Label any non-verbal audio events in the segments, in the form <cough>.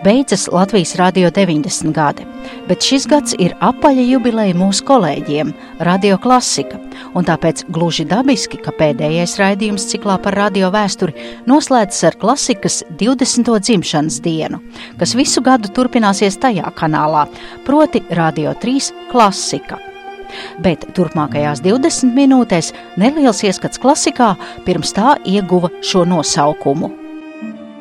Beidzas Latvijas Rādio 90 gadi, bet šis gads ir apaļa jubileja mūsu kolēģiem, Radio Klasika, un tāpēc gluži dabiski, ka pēdējais raidījums ciklā par radio vēsturi noslēdzas ar klasikas 20. dzimšanas dienu, kas visu gadu turpināsies tajā kanālā, proti Radio 3 Klasika. Bet turpmākajās 20 minūtēs neliels ieskats klasikā pirms tā ieguva šo nosaukumu.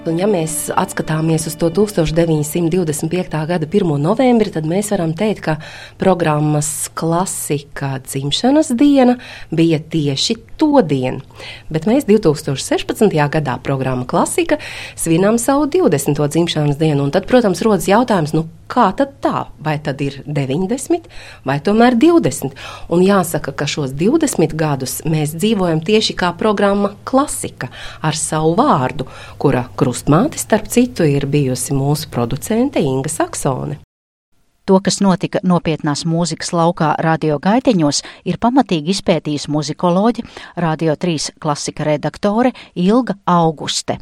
Un, ja mēs atskatāmies uz to 1925. gada 1. novembri, tad mēs varam teikt, ka programmas klasika dzimšanas diena bija tieši to dienu. Bet mēs 2016. gadā programma klasika svinām savu 20. dzimšanas dienu. Un tad, protams, rodas jautājums, nu, kā tad tā? Vai tad ir 90 vai tomēr 20? Un jāsaka, ka šos 20 gadus mēs dzīvojam tieši kā programma klasika ar savu vārdu, kura krustmāte, starp citu, ir bijusi mūsu producente Inga Saksone. To, kas notika nopietnās mūzikas laukā radio gaiteņos, ir pamatīgi izpētījusi muzikoloģe, Radio 3 klasika redaktore Ilga Auguste.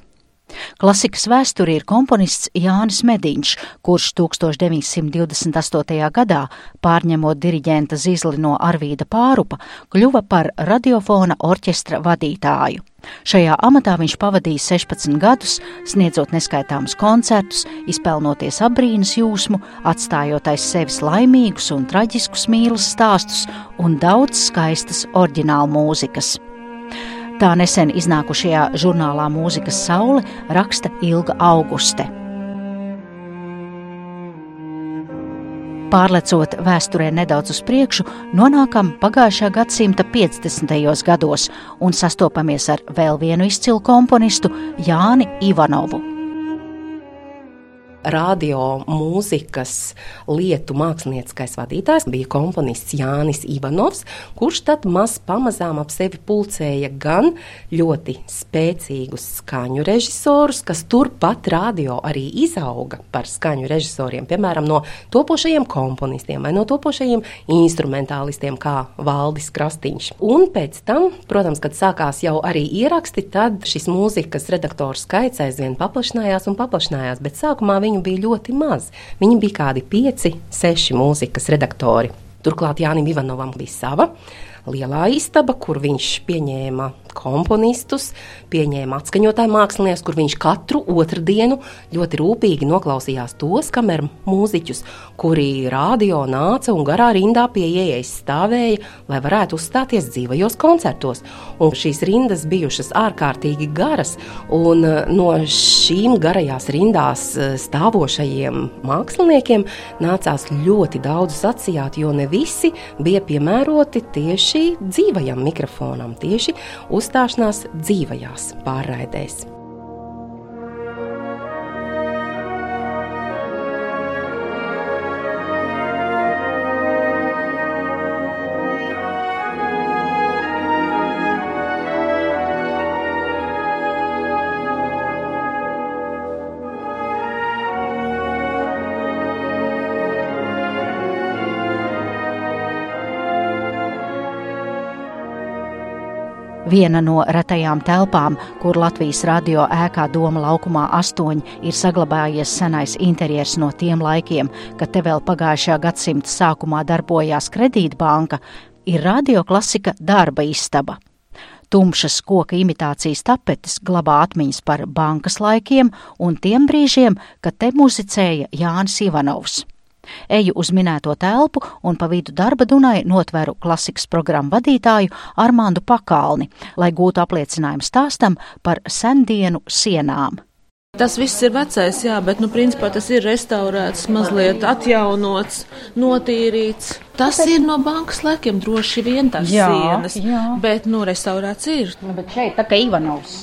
Klasikas vēsturī ir komponists Jānis Mediņš, kurš 1928. gadā, pārņemot diriģenta zizli no Arvīda Pārupa, kļuva par radiofona orķestra vadītāju. Šajā amatā viņš pavadīja 16 gadus, sniedzot neskaitāmus koncertus, izpelnoties apbrīnas jūsmu, atstājot aiz sevis laimīgus un traģiskus mīlas stāstus un daudz skaistas oriģinālu mūzikas. Tā nesen iznākušajā žurnālā Mūzikas saule raksta Ilga Auguste. Pārlecot vēsturē nedaudz uz priekšu, nonākam pagājušā gadsimta 50. gados un sastopamies ar vēl vienu izcilu komponistu Jāni Ivanovu radio mūzikas lietu mākslinieckais vadītājs bija komponists Jānis Ivanovs, kurš tad maz pamazām ap sevi pulcēja gan ļoti spēcīgus skaņu režisorus, kas turpat radio arī izauga par skaņu režisoriem, piemēram, no topošajiem komponistiem vai no topošajiem instrumentālistiem, kā Valdis Krastīņš. Un pēc tam, protams, kad sākās jau arī ieraksti, tad šis mūzikas redaktoru skaits aizvien paplašinājās un paplašinājās, bet sākumā viņu bija ļoti maz. Viņi bija kādi pieci, seši mūzikas redaktori. Turklāt Jānis Ivanovam bija sava lielā istaba, kur viņš pieņēma komponistus, pieņēma atskaņotāju mākslinieks, kur viņš katru otrdienu ļoti rūpīgi noklausījās tos kameru mūziķus, kuri radio nāca un garā rindā pie ieejas stāvēja, lai varētu uzstāties dzīvajos koncertos. Un šīs rindas bijušas ārkārtīgi garas, un eh, no šīm garajās rindās eh, stāvošajiem māksliniekiem nācās ļoti daudz sacījāt, jo ne visi bija piemēroti tieši dzīvajam mikrofonam, tieši uz uzstāšanās dzīvajās pārraidēs. Viena no retajām telpām, kur Latvijas radio ēkā Doma laukumā astoņi ir saglabājies senais interjers no tiem laikiem, kad te vēl pagājušajā gadsimta sākumā darbojās kredītbanka, ir radioklasika darba istaba. Tumšas koka imitācijas tapetes glabā atmiņas par bankas laikiem un tiem brīžiem, kad te muzicēja Jānis Ivanovs. Eju uz minēto telpu un pa vidu darba dunai notveru klasikas programmu vadītāju Armāndu Pakalni, lai gūtu apliecinājumu stāstam par sendienu sienām. Tas viss ir vecais, jā, bet, nu, principā tas ir restaurēts, mazliet atjaunots, notīrīts. Tas ir no bankas laikiem droši vien tās Jā, sienas, jā. bet, nu, restaurēts ir. Nu, bet šeit tā kā Ivanovs.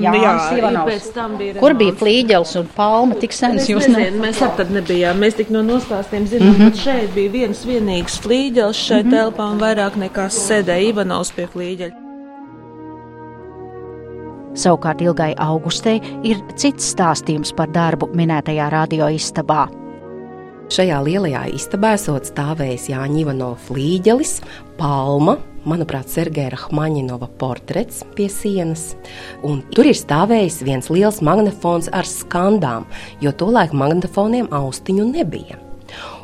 Jā, Jānis ir Ivanovs. pēc tam bija Kur bija flīģels un palma tik sens? Es Jūs nezinu, mēs ap tad nebijām. Mēs tik no nostāstiem zinām, mm -hmm. ka šeit bija viens vienīgs flīģels šai mm -hmm. telpā un vairāk nekā sēdēja Ivanovs pie flīģeļa. Savukārt ilgai augustei ir cits stāstījums par darbu minētajā radioistabā. Šajā lielajā istabā esot stāvējis Jāņa Ivanova flīģelis, palma, manuprāt, Sergeja Rahmaņinova portrets pie sienas. Un tur ir stāvējis viens liels magnetofons ar skandām, jo tolaik magnetofoniem austiņu nebija.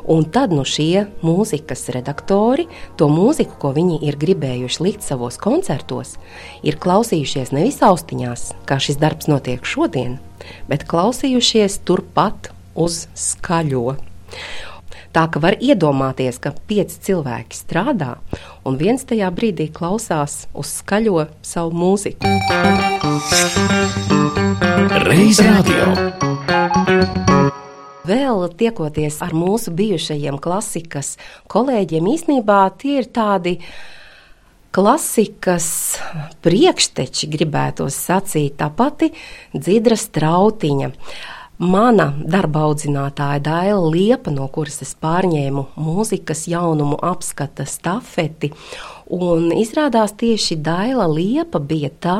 Un tad nu šie mūzikas redaktori to mūziku, ko viņi ir gribējuši likt savos koncertos, ir klausījušies nevis austiņās, kā šis darbs notiek šodien, bet klausījušies turpat uz skaļo. Tā ka var iedomāties, ka pieci cilvēki strādā, un viens tajā brīdī klausās uz skaļo savu mūziku. Reiz radio. Vēl tiekoties ar mūsu bijušajiem klasikas kolēģiem, īsnībā tie ir tādi klasikas priekšteči, gribētos sacīt, tā pati Dzidra Strautiņa. Mana darba audzinātāja Daila Liepa, no kuras es pārņēmu mūzikas jaunumu apskata stafeti, un izrādās tieši Daila Liepa bija tā,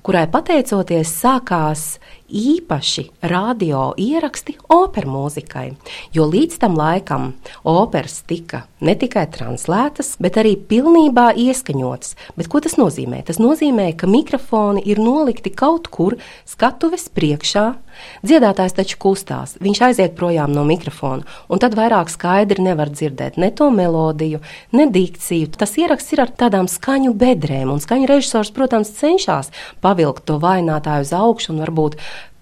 kurai pateicoties sākās īpaši radio ieraksti operas mūzikai, jo līdz tam laikam operas tika ne tikai translētas, bet arī pilnībā ieskaņotas. Bet ko tas nozīmē? Tas nozīmē, ka mikrofoni ir nolikti kaut kur skatuves priekšā. Dziedātājs taču kustās, viņš aiziet projām no mikrofona, un tad vairāk skaidri nevar dzirdēt ne to melodiju, ne dikciju. Tas ieraksts ir ar tādām skaņu bedrēm, un skaņu režisors, protams, cenšas pavilkt to vainātāju uz augšu un varbūt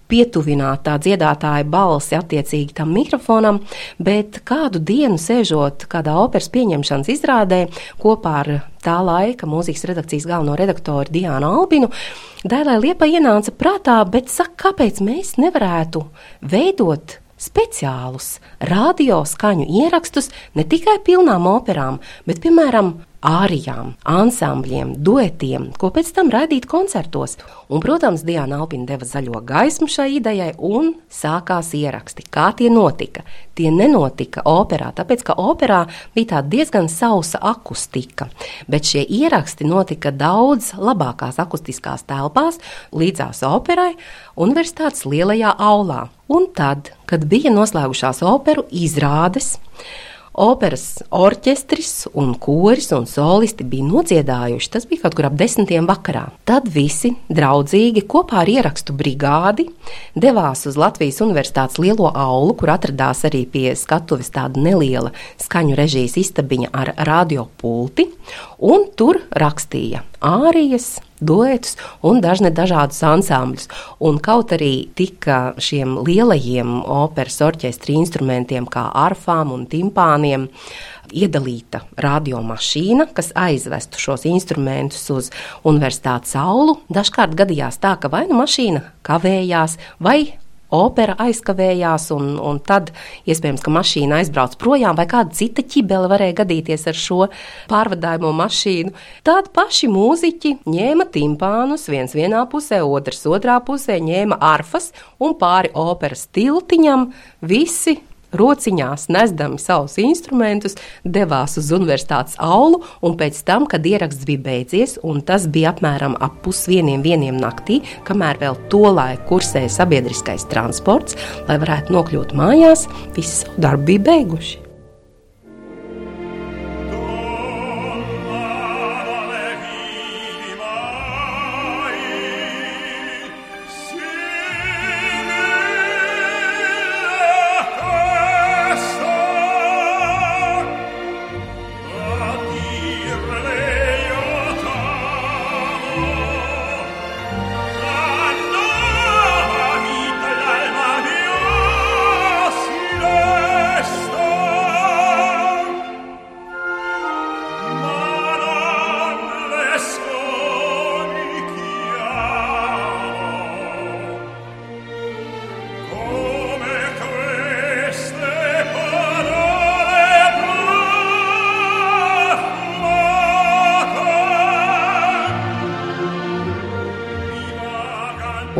pietuvināt tā dziedātāja balsi attiecīgi tam mikrofonam, bet kādu dienu sēžot kādā operas pieņemšanas izrādē kopā ar tā laika mūzikas redakcijas galveno redaktoru Diānu Albinu, Dēlai Liepa ienāca prātā, bet saka, kāpēc mēs nevarētu veidot speciālus radio skaņu ierakstus ne tikai pilnām operām, bet, piemēram, ārijām, ansambļiem, duetiem, ko pēc tam raidīt koncertos. Un, protams, Diana Alpina deva zaļo gaismu šai idejai un sākās ieraksti. Kā tie notika? Tie nenotika operā, tāpēc, ka operā bija diezgan sausa akustika, bet šie ieraksti notika daudz labākās akustiskās telpās līdzās operai universitātes lielajā aulā. Un tad, kad bija noslēgušās operu izrādes, Operas orķestris un koris un solisti bija nodziedājuši. Tas bija kaut kur ap desmitiem vakarā. Tad visi draudzīgi kopā ar ierakstu brigādi devās uz Latvijas Universitātes lielo aulu, kur atradās arī pie skatuves tāda neliela skaņu režijas istabiņa ar radiopulti, un tur rakstīja ārijas, duetus un dažne dažādus ansambļus. Un kaut arī tika šiem lielajiem operas orķestra instrumentiem, kā arfām un timpāniem, iedalīta radiomašīna, kas aizvestu šos instrumentus uz universitātes aulu. Dažkārt gadījās tā, ka vai nu mašīna kavējās, vai opera aizkavējās, un, un tad iespējams, ka mašīna aizbrauc projām, vai kāda cita ķibele varēja gadīties ar šo pārvadājumu mašīnu. Tad paši mūziķi ņēma timpānus, viens vienā pusē, otrs otrā pusē, ņēma arfas un pāri operas tiltiņam visi rociņās nesdami savus instrumentus, devās uz universitātes aulu, un pēc tam, kad ieraksts bija beidzies, un tas bija apmēram ap pusdieniem, vieniem naktī, kamēr vēl to laiku kursēja sabiedriskais transports, lai varētu nokļūt mājās, visi savu darbu bija beiguši.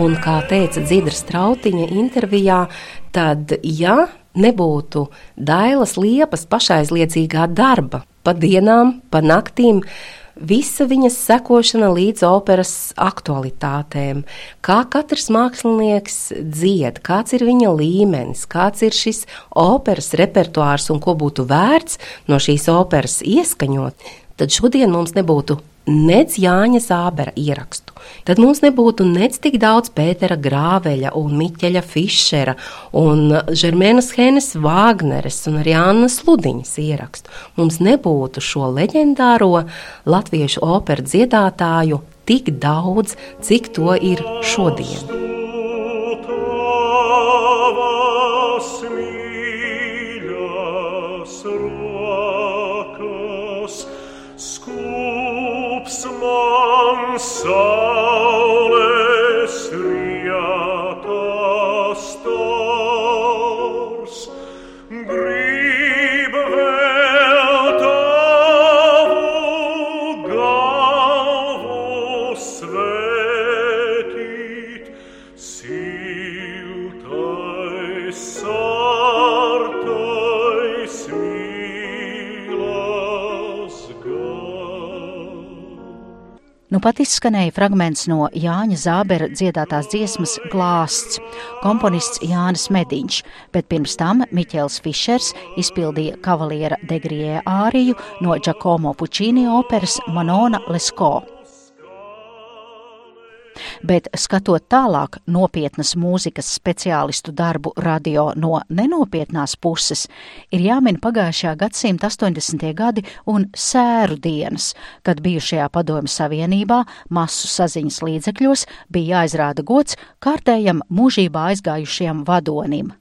Un kā teica Dzidra Strautiņa intervijā, tad, ja nebūtu Dailas liepas pašaizliedzīgā darba, pa dienām, pa naktīm, visa viņas sekošana līdz operas aktualitātēm, kā katrs mākslinieks dzied, kāds ir viņa līmenis, kāds ir šis operas repertuārs un ko būtu vērts no šīs operas ieskaņot, tad šodien mums nebūtu nec Jāņa Zābera ierakstu, tad mums nebūtu nec tik daudz Pētera Grāveļa un Miķeļa Fišera un Žermēnas Henes Vāgneres un arī Annas Ludiņas ierakstu. Mums nebūtu šo leģendāro latviešu operu dziedātāju tik daudz, cik to ir šodien. Saul Nu pat izskanēja fragments no Jāņa Zābera dziedātās dziesmas Glāsts, komponists Jānis Mediņš, bet pirms tam Miķels Fišers izpildīja kavaliera Degrie āriju no Giacomo Puccini operas Manona Lesko. Bet skatot tālāk nopietnas mūzikas speciālistu darbu radio no nenopietnās puses, ir jāmin pagājušā gadsimta 80. gadi un sēru dienas, kad bijušajā padomju savienībā masu saziņas līdzekļos bija jāizrāda gods kārtējam mūžībā aizgājušajam vadonim.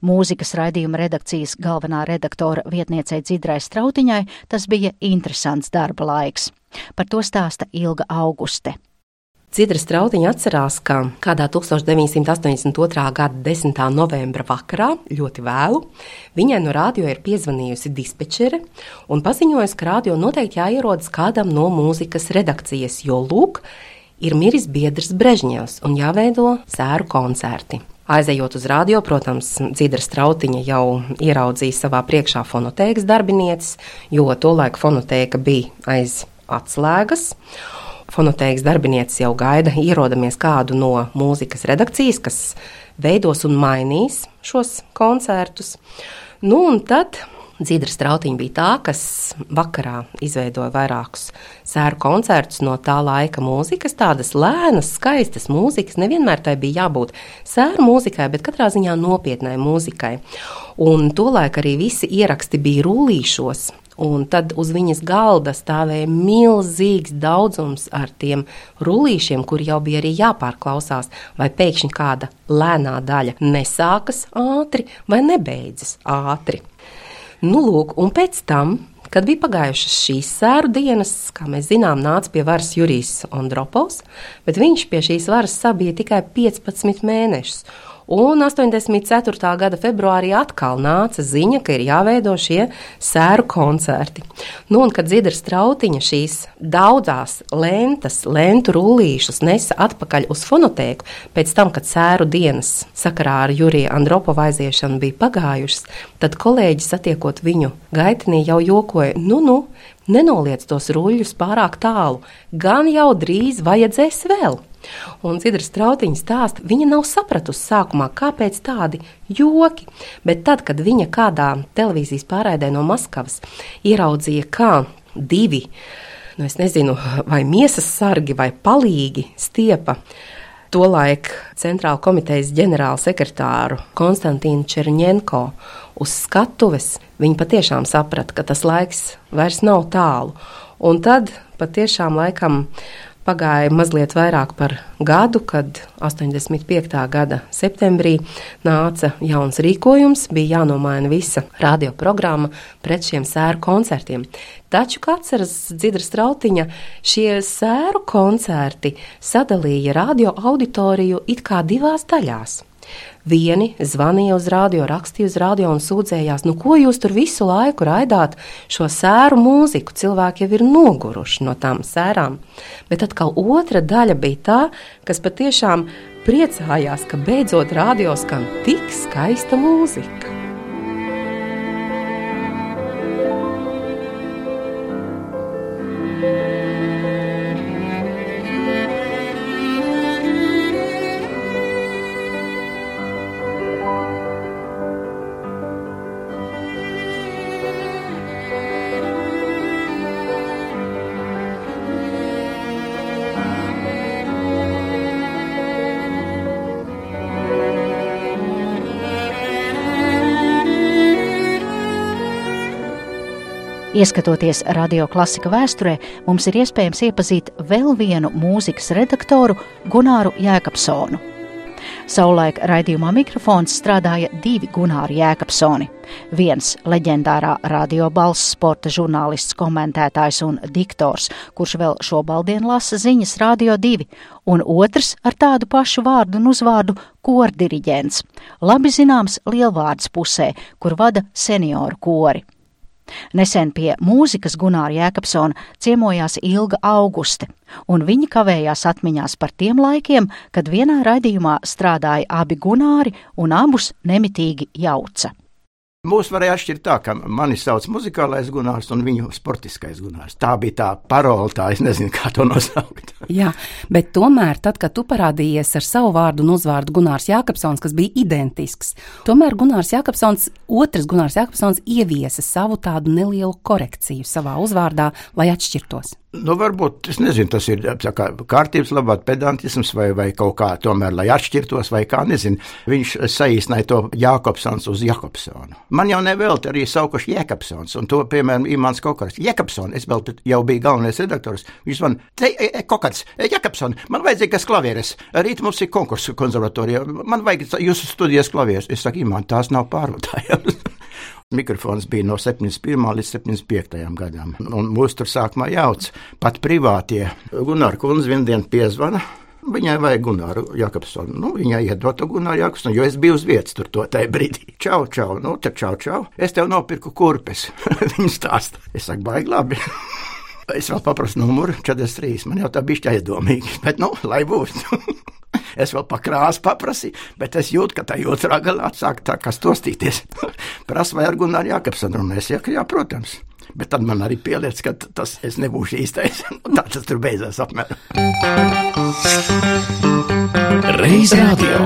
Mūzikas raidījuma redakcijas galvenā redaktora vietniecei Dzidrai Strautiņai tas bija interesants darba laiks. Par to stāsta Ilga Auguste. Cidra Strautiņa atcerās, ka kādā 1982. gada 10. novembra vakarā, ļoti vēlu, viņai no radio ir piezvanījusi dispečere un paziņojusi, ka radio noteikti jāierodas kādam no mūzikas redakcijas, jo lūk, ir miris biedrs Brežņevs un jāveido sēru koncerti. Aizejot uz radio, protams, Dzīdra Strautiņa jau ieraudzīja savā priekšā fonotēkas darbinieces, jo tolaik fonotēka bija aiz atslēgas. Fonotēkas darbinieces jau gaida, ierodamies kādu no mūzikas redakcijas, kas veidos un mainīs šos koncertus. Nu, un tad Dzīdra Strautiņa bija tā, kas vakarā izveidoja vairākus sēru koncertus no tā laika mūzikas, tādas lēnas, skaistas mūzikas. Nevienmēr tai bija jābūt sēru mūzikai, bet katrā ziņā nopietnai mūzikai. Un tolaik arī visi ieraksti bija rullīšos. Un tad uz viņas galda stāvēja milzīgs daudzums ar tiem rullīšiem, kur jau bija arī jāpārklausās, vai pēkšņi kāda lēnā daļa nesākas ātri vai nebeidzas ātri. Nu, lūk, un pēc tam, kad bija pagājušas šīs sēru dienas, kā mēs zinām, nāca pie varas Jurijs Andropovs, bet viņš pie šīs varas sabija tikai 15 mēnešus. Un 84. gada februārī atkal nāca ziņa, ka ir jāveido šie sēru koncerti. Nu, un kad Zidra Strautiņa šīs daudzās lentas, lentu rullīšus nesa atpakaļ uz fonotēku, pēc tam, kad sēru dienas sakarā ar Juriju Andropovu aiziešanu bija pagājušas, tad kolēģi satiekot viņu gaitenī jau jokoja, nu, nu, nenoliec tos ruļļus pārāk tālu, gan jau drīz vajadzēs vēl. Un Zidra Strautiņa stāsta, viņa nav sapratusi sākumā, kāpēc tādi joki, bet tad, kad viņa kādā televīzijas pārraidē no Maskavas ieraudzīja, kā divi, nu es nezinu, vai miesas sargi vai palīgi stiepa tolaik centrāla komitejas ģenerāla sekretāru Konstantīnu Černienko uz skatuves, viņi patiešām saprata, ka tas laiks vairs nav tālu. Un tad patiešām laikam Pagāja mazliet vairāk par gadu, kad 85. gada septembrī nāca jauns rīkojums, bija jānomaina visa radioprogramma pret šiem sēru koncertiem. Taču, kā atceras Dzidra Strautiņa, šie sēru koncerti sadalīja radio auditoriju it kā divās daļās. Vieni zvanīja uz radio, rakstīja uz radio un sūdzējās, nu ko jūs tur visu laiku raidāt šo sēru mūziku. Cilvēki jau ir noguruši no tām sērām. Bet atkal otra daļa bija tā, kas patiešām priecājās, ka beidzot radio skan tik skaista mūzika. Ieskatoties radio klasika vēsturē, mums ir iespējams iepazīt vēl vienu mūzikas redaktoru Gunāru Jēkabsonu. Savulaik raidījumā mikrofons strādāja divi Gunāri Jēkabsoni. Viens leģendārā radio balss sporta žurnālists, komentētājs un diktors, kurš vēl šobaldien lasa ziņas Radio 2, un otrs ar tādu pašu vārdu un uzvārdu kordiriģents, labi zināms lielvārds pusē, kur vada senioru kori. Nesen pie mūzikas Gunāra Jēkabsona ciemojās Ilga Auguste, un viņa kavējās atmiņās par tiem laikiem, kad vienā raidījumā strādāja abi Gunāri un abus nemitīgi jauca. Mūs varēja atšķirt tā, ka mani sauc muzikālais gunārs un viņu sportiskais gunārs. Tā bija tā parola, tā es nezinu, kā to nosaukt. <laughs> Jā, bet tomēr, tad, kad tu parādījies ar savu vārdu un uzvārdu Gunārs Jākapsons, kas bija identisks, tomēr Gunārs Jākapsons, otrs Gunārs Jākapsons ieviesa savu tādu nelielu korekciju savā uzvārdā, lai atšķirtos. Nu, varbūt nezinu, tas ir kā, kārtības labāk, pedantisms vai, vai kaut kā tomēr, lai atšķirtos, vai kā nezinu. Viņš saīsināja to Jākopsons uz Jakobsonu. Man jau nevelti arī saukuši Jēkabsons, un to, piemēram, Imants Kokars. Jēkabsons, es vēl jau biju galvenais redaktors. Viņš man, te, e, e, Kokars, e, Jēkabsons, man vajadzīgas klavieres. Rīt mums ir konkursu konservatorijā. Man vajag jūsu studijas klavieres. Es saku, Imants, tās nav pārvadājamas. Mikrofons bija no 71. līdz 75. gadam. Un mūs tur sākumā jauc pat privātie. Gunārs Kunze vienu dienu piezvana. Viņai vajag Gunāru Jakobsonu. Nu, viņai iedod to Gunāru Jakobsonu, jo es biju uz vietas tur tajā brīdī. Čau, čau, nu, te čau, čau. Es tev nopirku kurpes. <laughs> Viņa stāsta. Es saku, baigi labi. <laughs> Es vēl paprasu numuru 43. Man jau tā bija aizdomīgi, <laughs> bet, nu, lai būs. <laughs> es vēl pakrāsu paprasīju, bet es jūtu, ka tā otrā galā sāk tā kā stostīties. <laughs> Prasa, vai ar Gunāru Jākapsonu runājas? Jā, jā, protams. Bet tad man arī pieliec, ka tas es nebūšu īstais. tā tas tur beidzās apmēram. Reiz radio.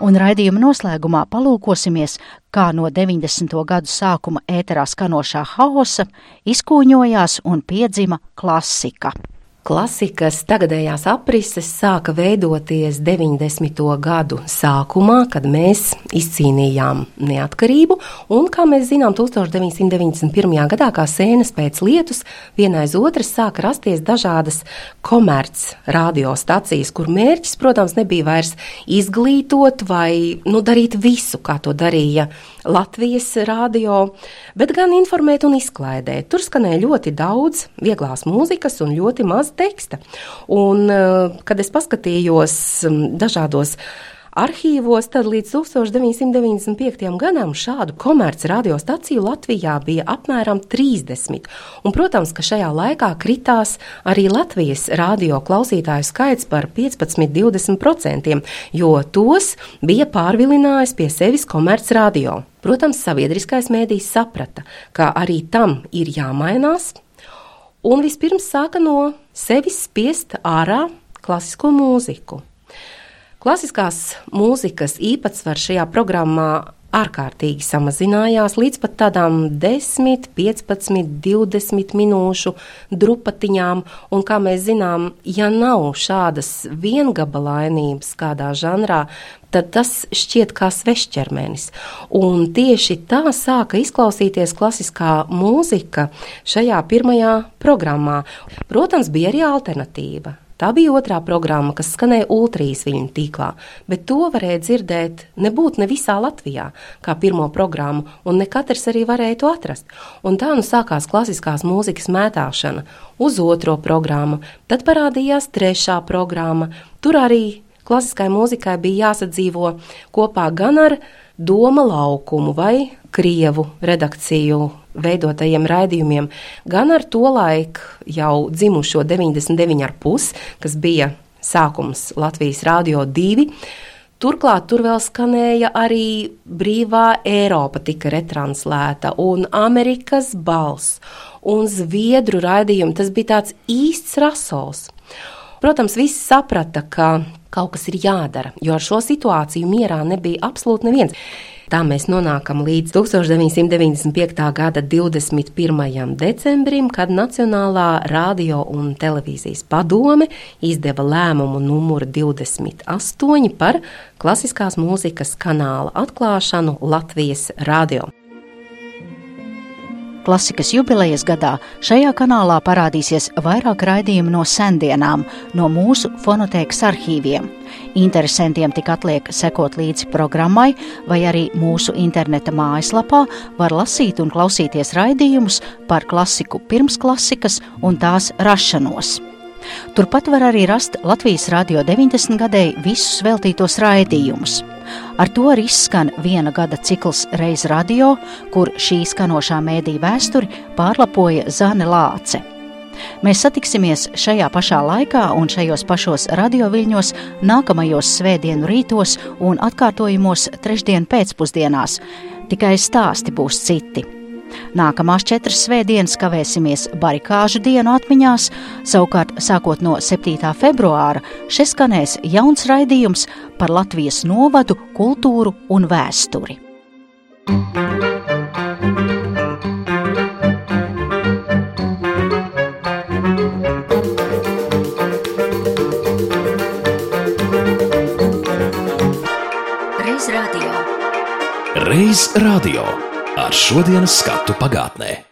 Un raidījuma noslēgumā palūkosimies, kā no 90. gadu sākuma ēterā skanošā haosa izkūņojās un piedzima klasika. Klasikas tagadējās aprises sāka veidoties 90. gadu sākumā, kad mēs izcīnījām neatkarību, un, kā mēs zinām, 1991. gadā, kā sēnes pēc lietus, viena aiz otras sāka rasties dažādas komerc radiostacijas, kur mērķis, protams, nebija vairs izglītot vai nu, darīt visu, kā to darīja Latvijas radio, bet gan informēt un izklaidēt. Tur skanēja ļoti daudz vieglās mūzikas un ļoti maz teksta. Un, eh, kad es paskatījos mm, dažādos arhīvos, tad līdz 1995. gadam šādu komerci radiostaciju Latvijā bija apmēram 30. Un, protams, ka šajā laikā kritās arī Latvijas radio klausītāju skaits par 15-20%, jo tos bija pārvilinājis pie sevis komerci radio. Protams, sabiedriskais mēdījis saprata, ka arī tam ir jāmainās, un vispirms sāka no sevis spiest ārā klasisko mūziku. Klasiskās mūzikas īpatsvars šajā programmā ārkārtīgi samazinājās līdz pat tādām 10, 15, 20 minūšu drupatiņām. Un, kā mēs zinām, ja nav šādas viengabalainības kādā žanrā, tad tas šķiet kā svešķermenis. Un tieši tā sāka izklausīties klasiskā mūzika šajā pirmajā programmā. Protams, bija arī alternatīva. Tā bija otrā programma, kas skanēja ultrijas viņu tīklā, bet to varēja dzirdēt nebūt ne visā Latvijā, kā pirmo programmu, un ne katrs arī varēja to atrast. Un tā nu sākās klasiskās mūzikas mētāšana uz otro programmu, tad parādījās trešā programma. Tur arī klasiskajai mūzikai bija jāsadzīvo kopā gan ar Doma laukumu vai Krievu redakciju veidotajiem raidījumiem, gan ar to laiku jau dzimušo 99,5, kas bija sākums Latvijas Rādio 2. Turklāt tur vēl skanēja arī brīvā Eiropa, tika retranslēta, un Amerikas balss, un Zviedru raidījumi. Tas bija tāds īsts rasols. Protams, visi saprata, ka kaut kas ir jādara, jo ar šo situāciju mierā nebija absolūti neviens. Tā mēs nonākam līdz 1995. gada 21. decembrim, kad Nacionālā radio un televīzijas padome izdeva lēmumu numuru 28 par klasiskās mūzikas kanāla atklāšanu Latvijas radio. Klasikas jubilejas gadā šajā kanālā parādīsies vairāk raidījumu no sendienām, no mūsu fonotēkas arhīviem. Interesantiem tik atliek sekot līdzi programmai, vai arī mūsu interneta mājaslapā var lasīt un klausīties raidījumus par klasiku pirms klasikas un tās rašanos. Turpat var arī rast Latvijas Rādio 90 gadēji visus veltītos raidījumus. Ar to arī izskan viena gada cikls Reiz radio, kur šī skanošā mēdī vēsturi pārlapoja Zane Lāce. Mēs satiksimies šajā pašā laikā un šajos pašos radioviļņos nākamajos svētdienu rītos un atkārtojumos trešdien pēcpusdienās. Tikai stāsti būs citi. Nākamās četras svētdienas kavēsimies barikāžu dienu atmiņās, savukārt sākot no 7. februāra šeit skanēs jauns raidījums par Latvijas novadu, kultūru un vēsturi. Reiz radio. Reiz radio ar šodienas skatu pagātnē.